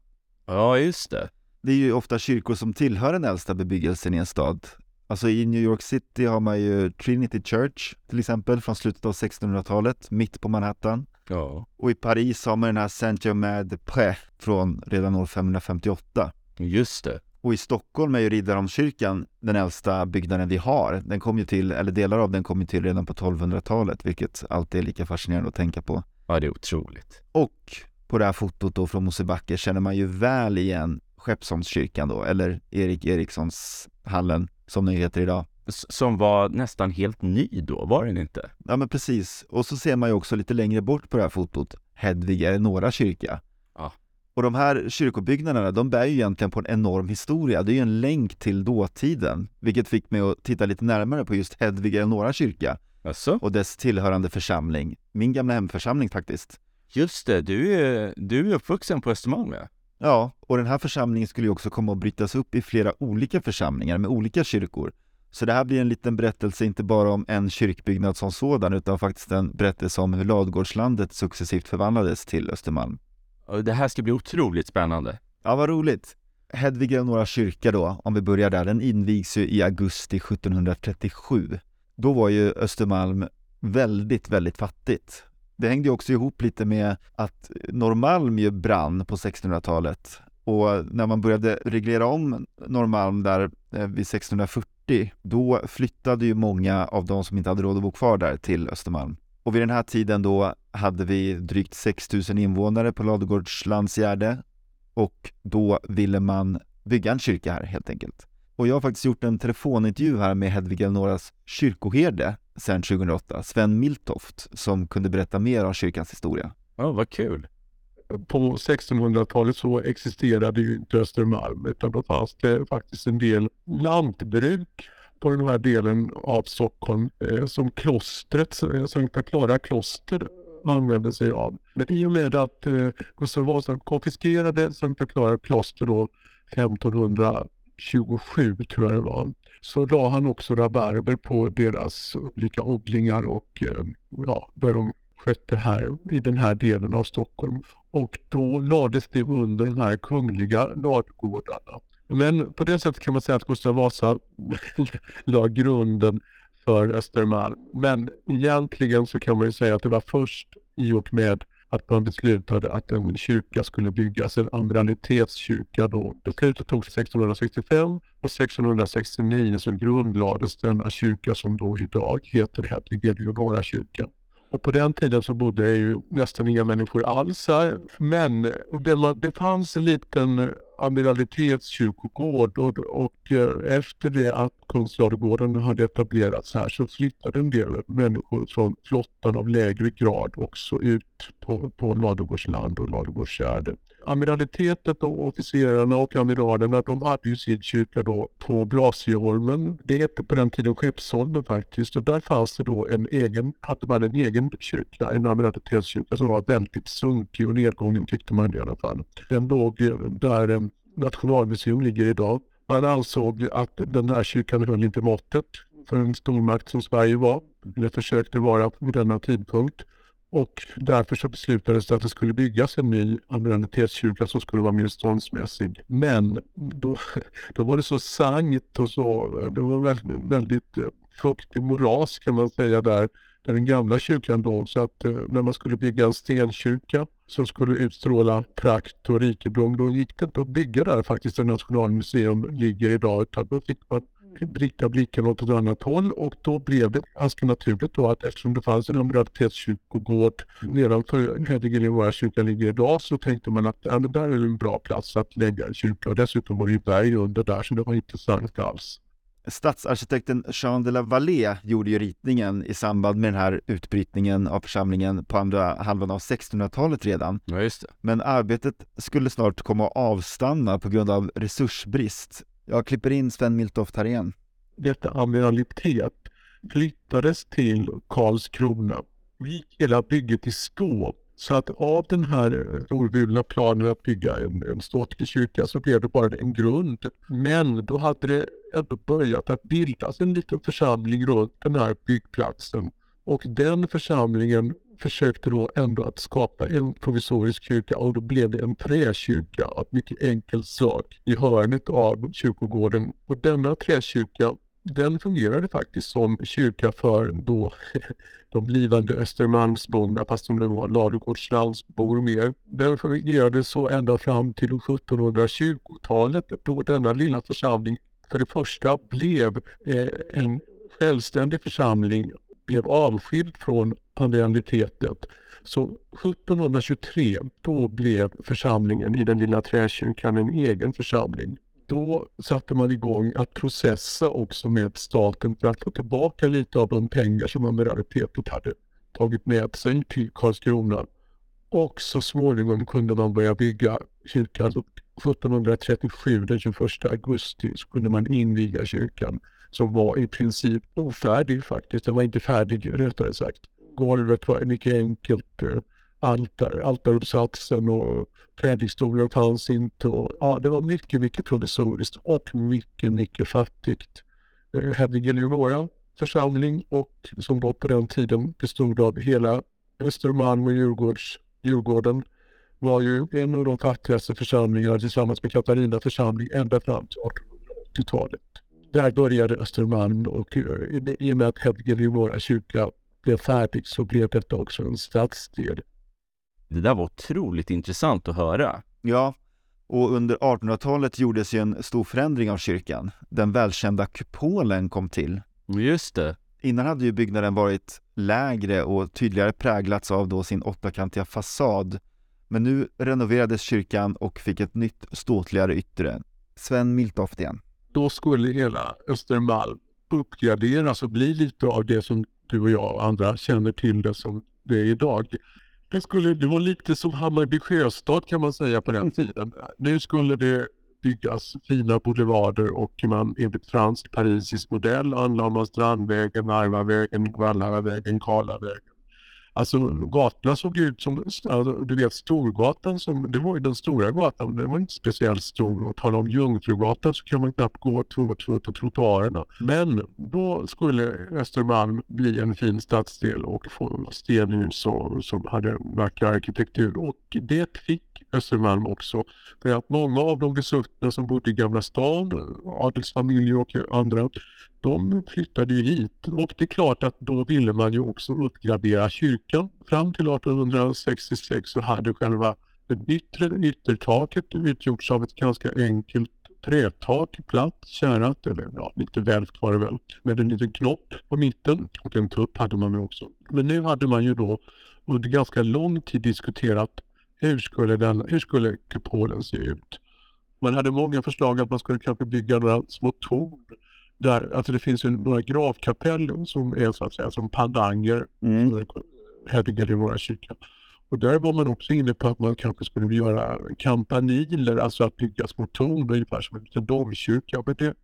Speaker 2: ja just det.
Speaker 1: Det är ju ofta kyrkor som tillhör den äldsta bebyggelsen i en stad. Alltså i New York City har man ju Trinity Church till exempel från slutet av 1600-talet, mitt på Manhattan.
Speaker 2: Ja,
Speaker 1: Och i Paris har man den här Saint-Germain-des-Prés från redan år 558.
Speaker 2: just det.
Speaker 1: Och i Stockholm är ju Riddarholmskyrkan den äldsta byggnaden vi har. Den kom ju till, eller delar av den kom ju till redan på 1200-talet, vilket alltid är lika fascinerande att tänka på.
Speaker 2: Ja, det är otroligt.
Speaker 1: Och på det här fotot då från Mosebacke känner man ju väl igen Skeppsholmskyrkan då, eller Erik Erikssons hallen som den heter idag.
Speaker 2: Som var nästan helt ny då, var den inte?
Speaker 1: Ja men precis, och så ser man ju också lite längre bort på det här fotot Hedvig Eleonora kyrka. Och de här kyrkobyggnaderna, de bär ju egentligen på en enorm historia. Det är ju en länk till dåtiden, vilket fick mig att titta lite närmare på just Hedvig Eleonora kyrka
Speaker 2: Alltså?
Speaker 1: och dess tillhörande församling. Min gamla hemförsamling faktiskt.
Speaker 2: Just det, du är, du är uppvuxen på Östermalm ja.
Speaker 1: Ja, och den här församlingen skulle ju också komma att brytas upp i flera olika församlingar med olika kyrkor. Så det här blir en liten berättelse inte bara om en kyrkbyggnad som sådan utan faktiskt en berättelse om hur Ladugårdslandet successivt förvandlades till Östermalm.
Speaker 2: Det här ska bli otroligt spännande.
Speaker 1: Ja, vad roligt! Hedvig Eleonora kyrka då, om vi börjar där, den invigs ju i augusti 1737. Då var ju Östermalm väldigt, väldigt fattigt. Det hängde ju också ihop lite med att Norrmalm ju brann på 1600-talet och när man började reglera om Norrmalm där eh, vid 1640, då flyttade ju många av de som inte hade råd att bo kvar där till Östermalm. Och vid den här tiden då hade vi drygt 6 000 invånare på Ladugårdslandsgärde och då ville man bygga en kyrka här helt enkelt. Och jag har faktiskt gjort en telefonintervju här med Hedvig Eleonoras kyrkoherde sedan 2008, Sven Miltoft, som kunde berätta mer om kyrkans historia.
Speaker 2: Ja, vad kul.
Speaker 3: på 1600-talet så existerade ju inte Östermalm utan då fanns det faktiskt en del lantbruk på den här delen av Stockholm eh, som klostret, eh, Sankta Klara kloster använde sig av. Men i och med att eh, Gustav Vasa konfiskerade Sankta Klara kloster då 1527 tror jag det var, så la han också rabarber på deras olika odlingar och eh, ja, började de skötte här i den här delen av Stockholm. Och då lades det under de här kungliga ladugårdarna. Men på det sättet kan man säga att Gustav Vasa la grunden för Östermalm. Men egentligen så kan man ju säga att det var först i och med att man beslutade att en kyrka skulle byggas, en amiralitetskyrka då. Beslutet togs 1665 och 1669 så grundlades denna kyrka som då idag heter Hedvig Eleonora-kyrkan. Och på den tiden så bodde ju nästan inga människor alls här. Men det, det fanns en liten amiralitetskyrkogård och, och eh, efter det att Kungsladugården hade etablerats här så flyttade en del människor från flottan av lägre grad också ut på, på Ladugårdsland och Ladugårdsgärde amiralitetet och officerarna och amiralerna de hade ju sin kyrka då på Blasieholmen. Det hette på den tiden Skeppsholmen faktiskt och där fanns det då en egen, hade man en egen kyrka, en amiralitetskyrka som var väldigt sunkig och nedgången tyckte man i alla fall. Den låg där eh, Nationalmuseum ligger idag. Man ansåg att den här kyrkan höll inte måttet för en stormakt som Sverige var, eller försökte vara vid denna tidpunkt. Och därför så beslutades det att det skulle byggas en ny amiralitetskyrka som skulle vara mer ståndsmässig. Men då, då var det så sangt och så, det var väldigt, eh, väldigt fuktig moras kan man säga där, där den gamla kyrkan låg. Så att eh, när man skulle bygga en stenkyrka som skulle utstråla prakt och rikedom, då gick det inte att bygga där faktiskt där Nationalmuseum ligger idag, utan då fick man rikta blicken åt ett annat håll och då blev det ganska naturligt då att eftersom det fanns en universitetskyrkogård nedanför Hedinge kyrkan ligger idag så tänkte man att ja, det där är en bra plats att lägga en kyrka och dessutom var det ju berg under där så det var intressant alls.
Speaker 1: Stadsarkitekten Jean de la Vallée gjorde ju ritningen i samband med den här utbrytningen av församlingen på andra halvan av 1600-talet redan.
Speaker 2: Ja, just det.
Speaker 1: Men arbetet skulle snart komma att avstanna på grund av resursbrist. Jag klipper in Sven Miltoft här igen.
Speaker 3: Detta amiralitet flyttades till Karlskrona. Vi gick hela bygget i stå. Så att av den här storvulna planen att bygga en, en ståtlig kyrka så blev det bara en grund. Men då hade det ändå börjat att bildas en liten församling runt den här byggplatsen. Och den församlingen försökte då ändå att skapa en provisorisk kyrka och då blev det en träkyrka av mycket enkel sak i hörnet av kyrkogården. Och denna träkyrka den fungerade faktiskt som kyrka för då de blivande Östermalmsborna, fast de nu var ladugårdslandsbor mer. Den fungerade så ända fram till 1720-talet då denna lilla församling för det första blev eh, en självständig församling blev avskild från pandianitetet. Så 1723 då blev församlingen i den lilla träkyrkan en egen församling. Då satte man igång att processa också med staten för att få tillbaka lite av de pengar som amiralitetet hade tagit med sig till Karlskrona. Och så småningom kunde man börja bygga kyrkan. 1737, den 21 augusti, så kunde man inviga kyrkan som var i princip ofärdig faktiskt. Den var inte färdig rättare sagt. Golvet var mycket enkelt. Eh, Altar, altaruppsatsen och predikstolen fanns inte. Och, ja, det var mycket, mycket provisoriskt och mycket, mycket fattigt. Eh, Hedvig våra församling och som då på den tiden bestod av hela Östermalm och Djurgårds, Djurgården var ju en av de fattigaste församlingarna tillsammans med Katarina församling ända fram till 1880-talet där började Östermalm och eh, i och med att Hedvig kyrka blev färdig så blev detta också en stadsdel.
Speaker 2: Det där var otroligt intressant att höra.
Speaker 1: Ja, och under 1800-talet gjordes ju en stor förändring av kyrkan. Den välkända kupolen kom till.
Speaker 2: Just det.
Speaker 1: Innan hade ju byggnaden varit lägre och tydligare präglats av då sin åttakantiga fasad. Men nu renoverades kyrkan och fick ett nytt ståtligare yttre. Sven Miltoft igen
Speaker 3: då skulle hela Östermalm uppgraderas och bli lite av det som du och jag och andra känner till det som det är idag. Det, skulle, det var lite som Hammarby sjöstad kan man säga på den tiden. Nu skulle det byggas fina boulevarder och man enligt fransk parisisk modell anlade man Strandvägen, Narvavägen, Vallharavägen, Karlavägen. Alltså gatorna såg ut som, alltså, du vet Storgatan, som, det var ju den stora gatan, den var inte speciellt stor. Och tala om Jungfrugatan så kan man knappt gå två två på trottoarerna. Men då skulle Östermalm bli en fin stadsdel och få stenhus som hade vacker arkitektur. Och det fick Östermalm också. För att många av de besuttna som bodde i Gamla stan, adelsfamiljer och andra, de flyttade ju hit. Och det är klart att då ville man ju också uppgradera kyrkan. Fram till 1866 så hade själva det yttre yttertaket utgjorts av ett ganska enkelt trätak, platt, kärat, eller ja, lite välvt var det väl, med en liten knopp på mitten och en tupp hade man också. Men nu hade man ju då under ganska lång tid diskuterat hur skulle, den, hur skulle kupolen se ut? Man hade många förslag att man skulle kanske bygga några små torn. Där, alltså det finns ju några gravkapell som är så att säga som pandanger. Mm. I våra kyrkan. Och där var man också inne på att man kanske skulle göra kampaniler, alltså att bygga små torn ungefär som en liten domkyrka. Men det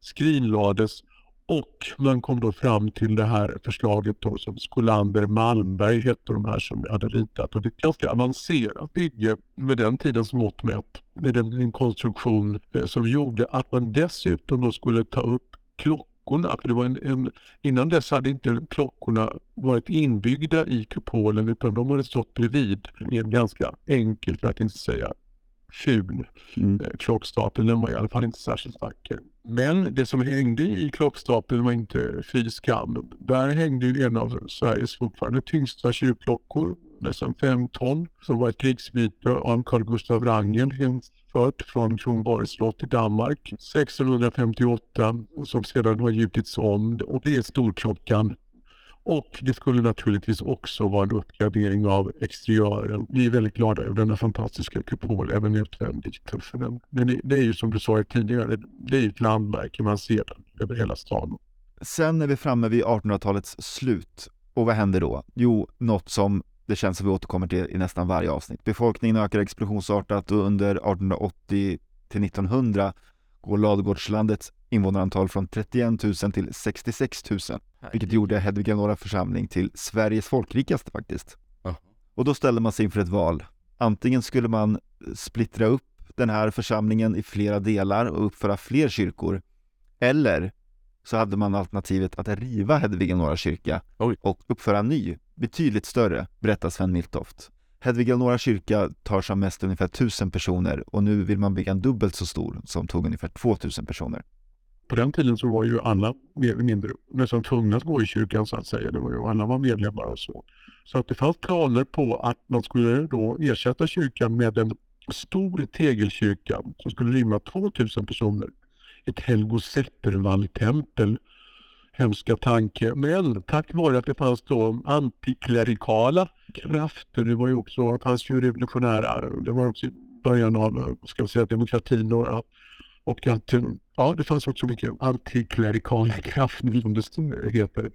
Speaker 3: skrinlades och man kom då fram till det här förslaget då som Skolander Malmberg hette de här som hade ritat. Och det är ett ganska avancerat bygge med den tidens mått mätt. Med en, en konstruktion eh, som gjorde att man dessutom då skulle ta upp klockorna. För det var en, en, innan dess hade inte klockorna varit inbyggda i kupolen utan de hade stått bredvid i en ganska enkel, för att inte säga ful mm. Eh, klockstapel. Den var i alla fall inte särskilt vacker. Men det som hängde i klockstapeln var inte fy skam. Där hängde ju en av Sveriges fortfarande tyngsta kyrkklockor, nästan fem ton, som var ett krigsbyte av Carl Gustaf Wrangel fört från Kronborgs slott i Danmark 1658 som sedan har gjutits om och det är storklockan och det skulle naturligtvis också vara en uppgradering av exteriören. Vi är väldigt glada över denna fantastiska kupol, även utvändigt. För den, den det är ju som du sa tidigare, det är ett landmärke, man ser den över hela staden.
Speaker 1: Sen är vi framme vid 1800-talets slut. Och vad händer då? Jo, något som det känns som vi återkommer till i nästan varje avsnitt. Befolkningen ökar explosionsartat och under 1880 till 1900 går ladugårdslandets invånarantal från 31 000 till 66 000, vilket gjorde Hedvig Eleonora församling till Sveriges folkrikaste faktiskt. Uh. Och då ställde man sig inför ett val. Antingen skulle man splittra upp den här församlingen i flera delar och uppföra fler kyrkor, eller så hade man alternativet att riva Hedvig Eleonora kyrka Oj. och uppföra en ny, betydligt större, berättar Sven Miltoft. Hedvig Eleonora kyrka tar som mest ungefär 1000 personer och nu vill man bygga en dubbelt så stor som tog ungefär 2000 personer
Speaker 3: på den tiden så var ju alla mer eller mindre nästan tvungna att gå i kyrkan så att säga. Det var ju, alla var medlemmar och så. Så att det fanns planer på att man skulle då ersätta kyrkan med en stor tegelkyrka som skulle rymma 2000 personer. Ett Helgo Seppervall-tempel. Hemska tanke. Men tack vare att det fanns då antiklerikala krafter, det var ju också, det fanns ju revolutionära, det var också i början av, ska vi säga, demokratin och och att ja, det fanns också mycket antiklerikala krafter som det heter.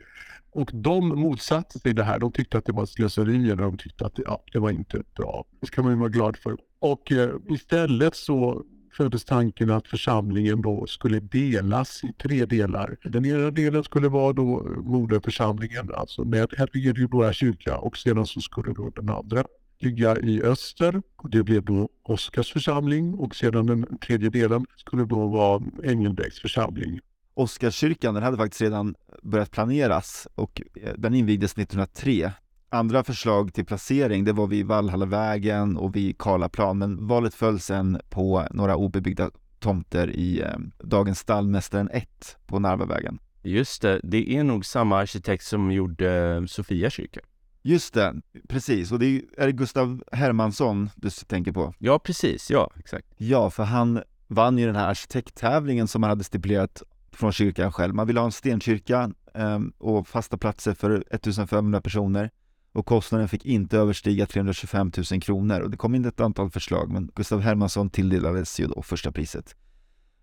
Speaker 3: Och de motsatte sig det här. De tyckte att det var slöseri de tyckte att ja, det var inte bra. Det ska man ju vara glad för. Och eh, istället så föddes tanken att församlingen då skulle delas i tre delar. Den ena delen skulle vara då moderförsamlingen, alltså med Hedvig kyrka och sedan så skulle då den andra ligga i öster. Det blev då Oskars församling och sedan den tredje delen skulle då vara Engelbrekts församling.
Speaker 1: Oskarskyrkan, den hade faktiskt redan börjat planeras och eh, den invigdes 1903. Andra förslag till placering, det var vid Vallhallavägen och vid Karlaplan, men valet föll sen på några obebyggda tomter i eh, dagens Stallmästaren 1 på Narvavägen.
Speaker 2: Just det, det är nog samma arkitekt som gjorde Sofia kyrka.
Speaker 1: Just det, precis. Och det är, är det Gustav Hermansson du tänker på?
Speaker 2: Ja, precis. Ja, exakt.
Speaker 1: Ja, för han vann ju den här arkitekttävlingen som man hade stipulerat från kyrkan själv. Man ville ha en stenkyrka eh, och fasta platser för 1500 personer och kostnaden fick inte överstiga 325 000 kronor och det kom in ett antal förslag men Gustav Hermansson tilldelades ju då första priset.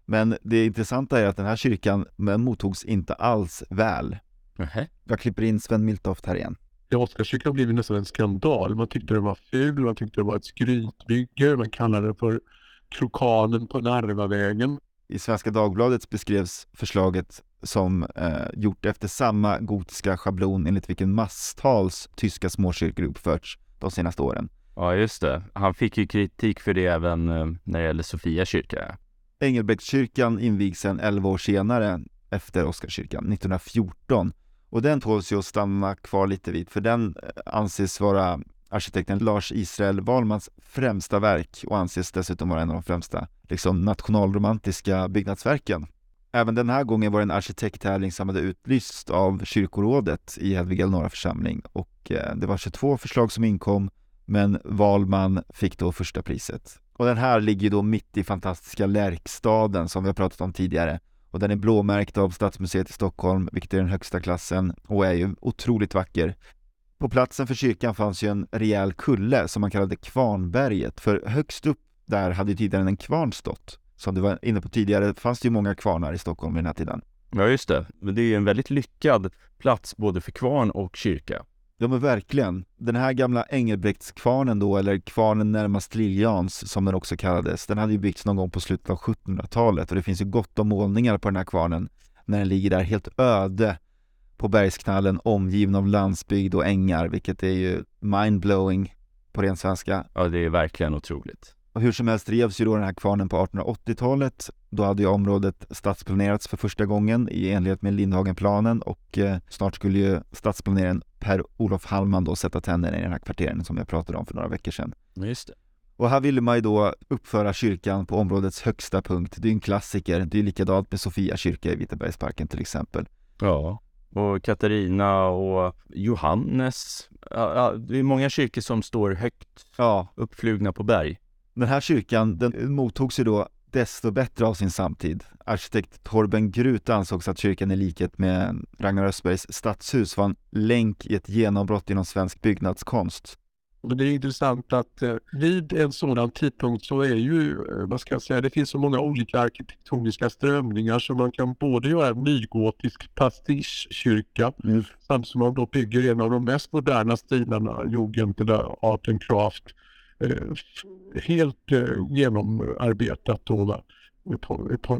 Speaker 1: Men det intressanta är att den här kyrkan mottogs inte alls väl. Uh -huh. Jag klipper in Sven Miltoft här igen.
Speaker 3: Oscarskyrkan har blivit nästan en skandal. Man tyckte den var ful, man tyckte det var ett skrytbygge, man kallade det för krokanen på Narvavägen.
Speaker 1: I Svenska Dagbladet beskrevs förslaget som eh, gjort efter samma gotiska schablon enligt vilken masstals tyska småkyrkor uppförts de senaste åren.
Speaker 2: Ja, just det. Han fick ju kritik för det även eh, när det gäller Sofia kyrka.
Speaker 1: Engelbrektskyrkan invigs sedan 11 år senare efter Oscarskyrkan, 1914. Och den tåls ju att stanna kvar lite vid, för den eh, anses vara arkitekten Lars Israel Wahlmans främsta verk och anses dessutom vara en av de främsta liksom, nationalromantiska byggnadsverken. Även den här gången var det en arkitekttävling som hade utlyst av kyrkorådet i Hedvig norra församling och eh, det var 22 förslag som inkom men Wahlman fick då första priset. Och den här ligger då mitt i fantastiska Lärkstaden som vi har pratat om tidigare och den är blåmärkt av Stadsmuseet i Stockholm, vilket är den högsta klassen och är ju otroligt vacker. På platsen för kyrkan fanns ju en rejäl kulle som man kallade Kvarnberget, för högst upp där hade ju tidigare en kvarn stått. Som du var inne på tidigare fanns det ju många kvarnar i Stockholm vid den här tiden.
Speaker 2: Ja, just det. Men det är ju en väldigt lyckad plats både för kvarn och kyrka.
Speaker 1: Ja men verkligen. Den här gamla Engelbrektskvarnen då, eller kvarnen närmast Liljans som den också kallades, den hade ju byggts någon gång på slutet av 1700-talet och det finns ju gott om målningar på den här kvarnen när den ligger där helt öde på bergsknallen omgiven av landsbygd och ängar, vilket är ju mindblowing på ren svenska.
Speaker 2: Ja, det är verkligen otroligt.
Speaker 1: Och hur som helst revs ju då den här kvarnen på 1880-talet. Då hade ju området stadsplanerats för första gången i enlighet med Lindhagenplanen och eh, snart skulle ju stadsplaneraren Per-Olof Hallman då sätta tänderna i den här kvarteren som jag pratade om för några veckor sedan.
Speaker 2: Just det.
Speaker 1: Och här ville man ju då uppföra kyrkan på områdets högsta punkt. Det är ju en klassiker. Det är likadant med Sofia kyrka i Vitabergsparken till exempel.
Speaker 2: Ja, och Katarina och Johannes. Det är många kyrkor som står högt
Speaker 1: ja.
Speaker 2: uppflugna på berg.
Speaker 1: Den här kyrkan den mottogs ju då desto bättre av sin samtid. Arkitekt Torben Grut ansågs att kyrkan i likhet med Ragnar Östbergs stadshus var en länk i ett genombrott inom svensk byggnadskonst.
Speaker 3: Det är intressant att eh, vid en sådan tidpunkt så är ju, eh, vad ska jag säga, det finns så många olika arkitektoniska strömningar så man kan både göra en nygotisk pastischkyrka mm. samtidigt som man då bygger en av de mest moderna stilarna, Jugend eller Art and Craft Eh, helt genomarbetat då,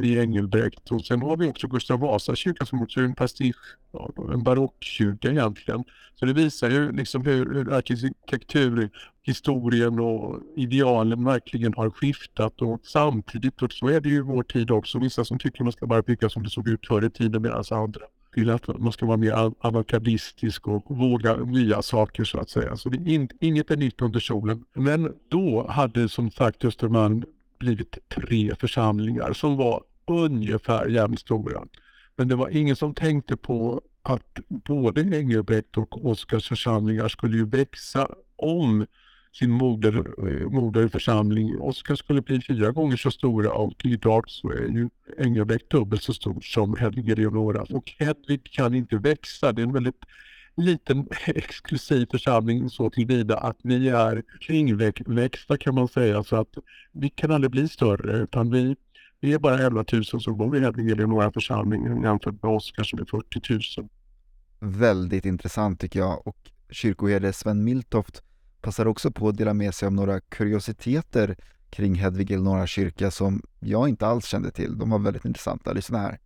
Speaker 3: i Engelbrekt. Och sen har vi också Gustav Vasa kyrka som också är en pastisch, en barockkyrka egentligen. Så det visar ju liksom hur, hur arkitektur, historien och idealen verkligen har skiftat och samtidigt och så är det ju vår tid också. Vissa som tycker man ska bara bygga som det såg ut förr i tiden medan andra vill att man ska vara mer avantgardistisk och våga nya saker så att säga. Så det är in, inget är nytt under solen. Men då hade som sagt Östermalm blivit tre församlingar som var ungefär jämnstora. Men det var ingen som tänkte på att både Engelbrekt och Oskars församlingar skulle ju växa om sin moder, eh, moderförsamling. Oskar skulle bli fyra gånger så stora och idag så är ju Engelbrekt dubbelt så stor som Hedvig Eleonora. Och Hedvig kan inte växa. Det är en väldigt liten exklusiv församling så tillvida att vi är kringväxta kan man säga så att vi kan aldrig bli större utan vi, vi är bara 11 000 som bor i Hedvig Eleonora församling jämfört med Oskar som är 40 000.
Speaker 1: Väldigt intressant tycker jag och kyrkoherde Sven Miltoft passar också på att dela med sig av några kuriositeter kring Hedvig Eleonora kyrka som jag inte alls kände till. De var väldigt intressanta. Lyssna här.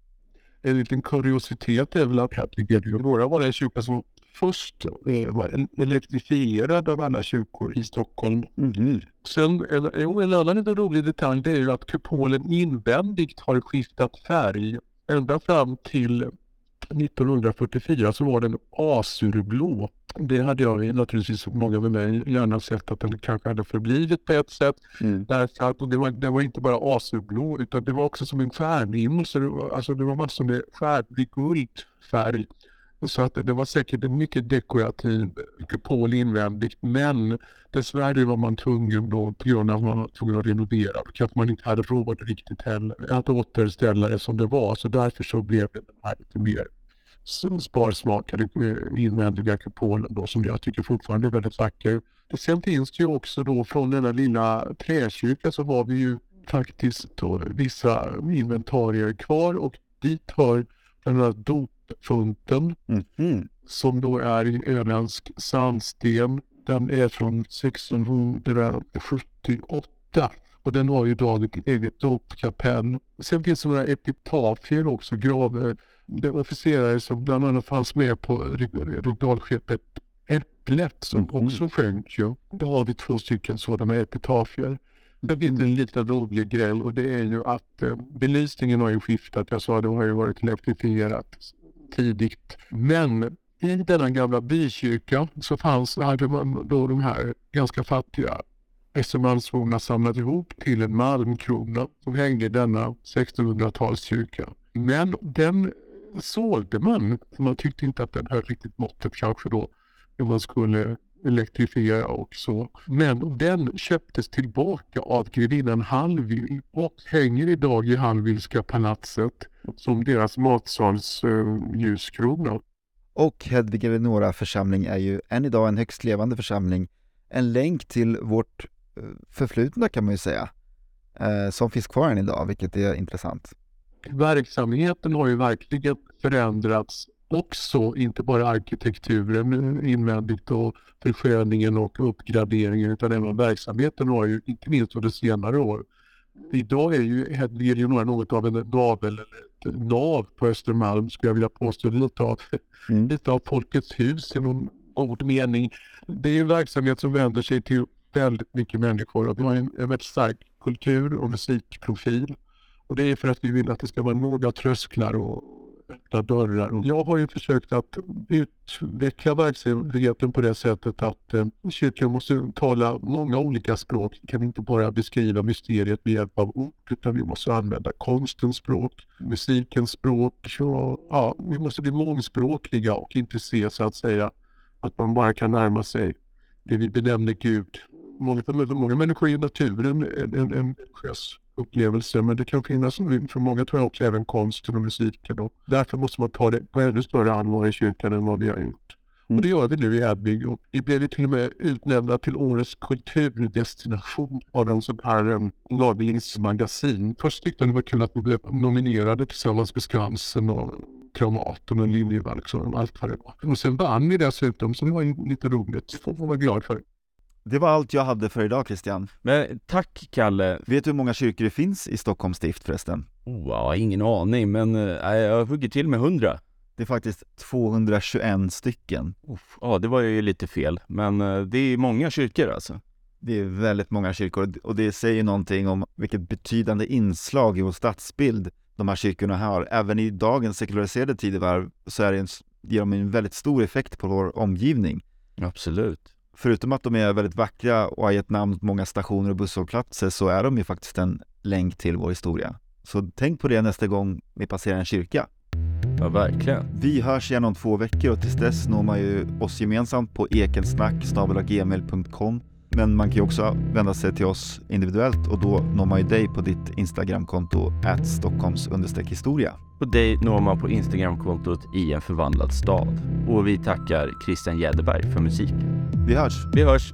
Speaker 3: En liten kuriositet är väl att Hedvig Eleonora var den kyrka som först eh, elektrifierad av alla kyrkor i Stockholm. Mm. Sen, en, en annan liten rolig detalj det är ju att kupolen invändigt har skiftat färg ända fram till 1944 så var den azurblå. Det hade jag naturligtvis många med mig gärna sett att den kanske hade förblivit på ett sätt. Mm. Därför att det var, det var inte bara azurblå utan det var också som en stjärnhimmel. Så det var, alltså det var massor med stjärnig guldfärg. Så att det var säkert en mycket dekorativ kupol invändigt men dessvärre var man tvungen då på grund av att man var tvungen att renovera och kanske man inte hade råd riktigt heller att återställa det som det var så därför så blev det den här lite mer sparsmakade invändiga kupolen då som jag tycker fortfarande är väldigt vacker. Sen finns det ju också då från denna lilla träkyrka så har vi ju faktiskt då vissa inventarier kvar och dit hör den här dopfunten mm som då är i öländsk sandsten. Den är från 1678 Och den har ju ett eget dopkapell. Sen finns det några epitafier också, graver. Det var officerare som bland annat fanns med på regalskeppet Äpplet som mm. också sjönk ju. Då har vi två stycken sådana epitafier. Det finns en liten rolig grej och det är ju att eh, belysningen har ju skiftat. Jag sa det har ju varit elektrifierat tidigt. Men i denna gamla bykyrka så fanns, hade man då de här ganska fattiga Östermalmsborna samlat ihop till en malmkrona som hängde i denna 1600-talskyrka. Men den sålde man, för man tyckte inte att den höll riktigt måttet kanske då när man skulle elektrifiera och så. Men den köptes tillbaka av grevinnan Hallwyl och hänger idag i Hallwylska palatset som deras matsals uh, ljuskrona.
Speaker 1: Och Hedvig Eleonora församling är ju än idag en högst levande församling. En länk till vårt eh, förflutna kan man ju säga, eh, som finns kvar än idag, vilket är intressant.
Speaker 3: Verksamheten har ju verkligen förändrats också, inte bara arkitekturen invändigt och försköningen och uppgraderingen utan även verksamheten har ju, inte minst under senare år. Idag är ju Hedvig Eleonora något av en navel eller ett nav på Östermalm skulle jag vilja påstå. Lite av, mm. lite av Folkets hus i någon god mening. Det är en verksamhet som vänder sig till väldigt mycket människor och vi har en, en väldigt stark kultur och musikprofil. Och det är för att vi vill att det ska vara några trösklar och öppna dörrar. Jag har ju försökt att utveckla verksamheten på det sättet att eh, kyrkan måste tala många olika språk. Vi kan inte bara beskriva mysteriet med hjälp av ord utan vi måste använda konstens språk, musikens språk. Och, ja, vi måste bli mångspråkiga och inte se så att säga att man bara kan närma sig det vi benämner Gud. Många, många människor i naturen en, en, en religiös upplevelse men det kan finnas för många tror jag också även konsten och musiken och därför måste man ta det på ännu större allvar i kyrkan än vad vi har gjort. Mm. Och det gör vi nu i och vi blev till och med utnämnda till årets kulturdestination av en sån här um, magasin. Först tyckte jag det var kul att vi blev nominerade tillsammans med Skansen och Kramaten och Liljevalchs och allt vad det var. Och sen vann vi dessutom så det var ju lite roligt. Det får man vara glad för.
Speaker 1: Det var allt jag hade för idag Christian.
Speaker 2: Men tack Kalle.
Speaker 1: Vet du hur många kyrkor det finns i Stockholms stift förresten?
Speaker 2: Oh, jag har ingen aning, men äh, jag hugger till med hundra.
Speaker 1: Det är faktiskt 221 stycken.
Speaker 2: Uff, ja, det var ju lite fel, men äh, det är många kyrkor alltså.
Speaker 1: Det är väldigt många kyrkor och det säger någonting om vilket betydande inslag i vår stadsbild de här kyrkorna har. Även i dagens sekulariserade tidevarv så är det en, ger de en väldigt stor effekt på vår omgivning.
Speaker 2: Absolut
Speaker 1: förutom att de är väldigt vackra och har gett namn många stationer och busshållplatser så är de ju faktiskt en länk till vår historia. Så tänk på det nästa gång ni passerar en kyrka.
Speaker 2: Ja, verkligen.
Speaker 1: Vi hörs igen om två veckor och tills dess når man ju oss gemensamt på ekensnack.gmail.com men man kan ju också vända sig till oss individuellt och då når man ju dig på ditt Instagramkonto stockholms historia.
Speaker 2: Och dig når man på Instagramkontot i en förvandlad stad. Och vi tackar Christian Jäderberg för musik.
Speaker 1: Vi hörs!
Speaker 2: Vi hörs!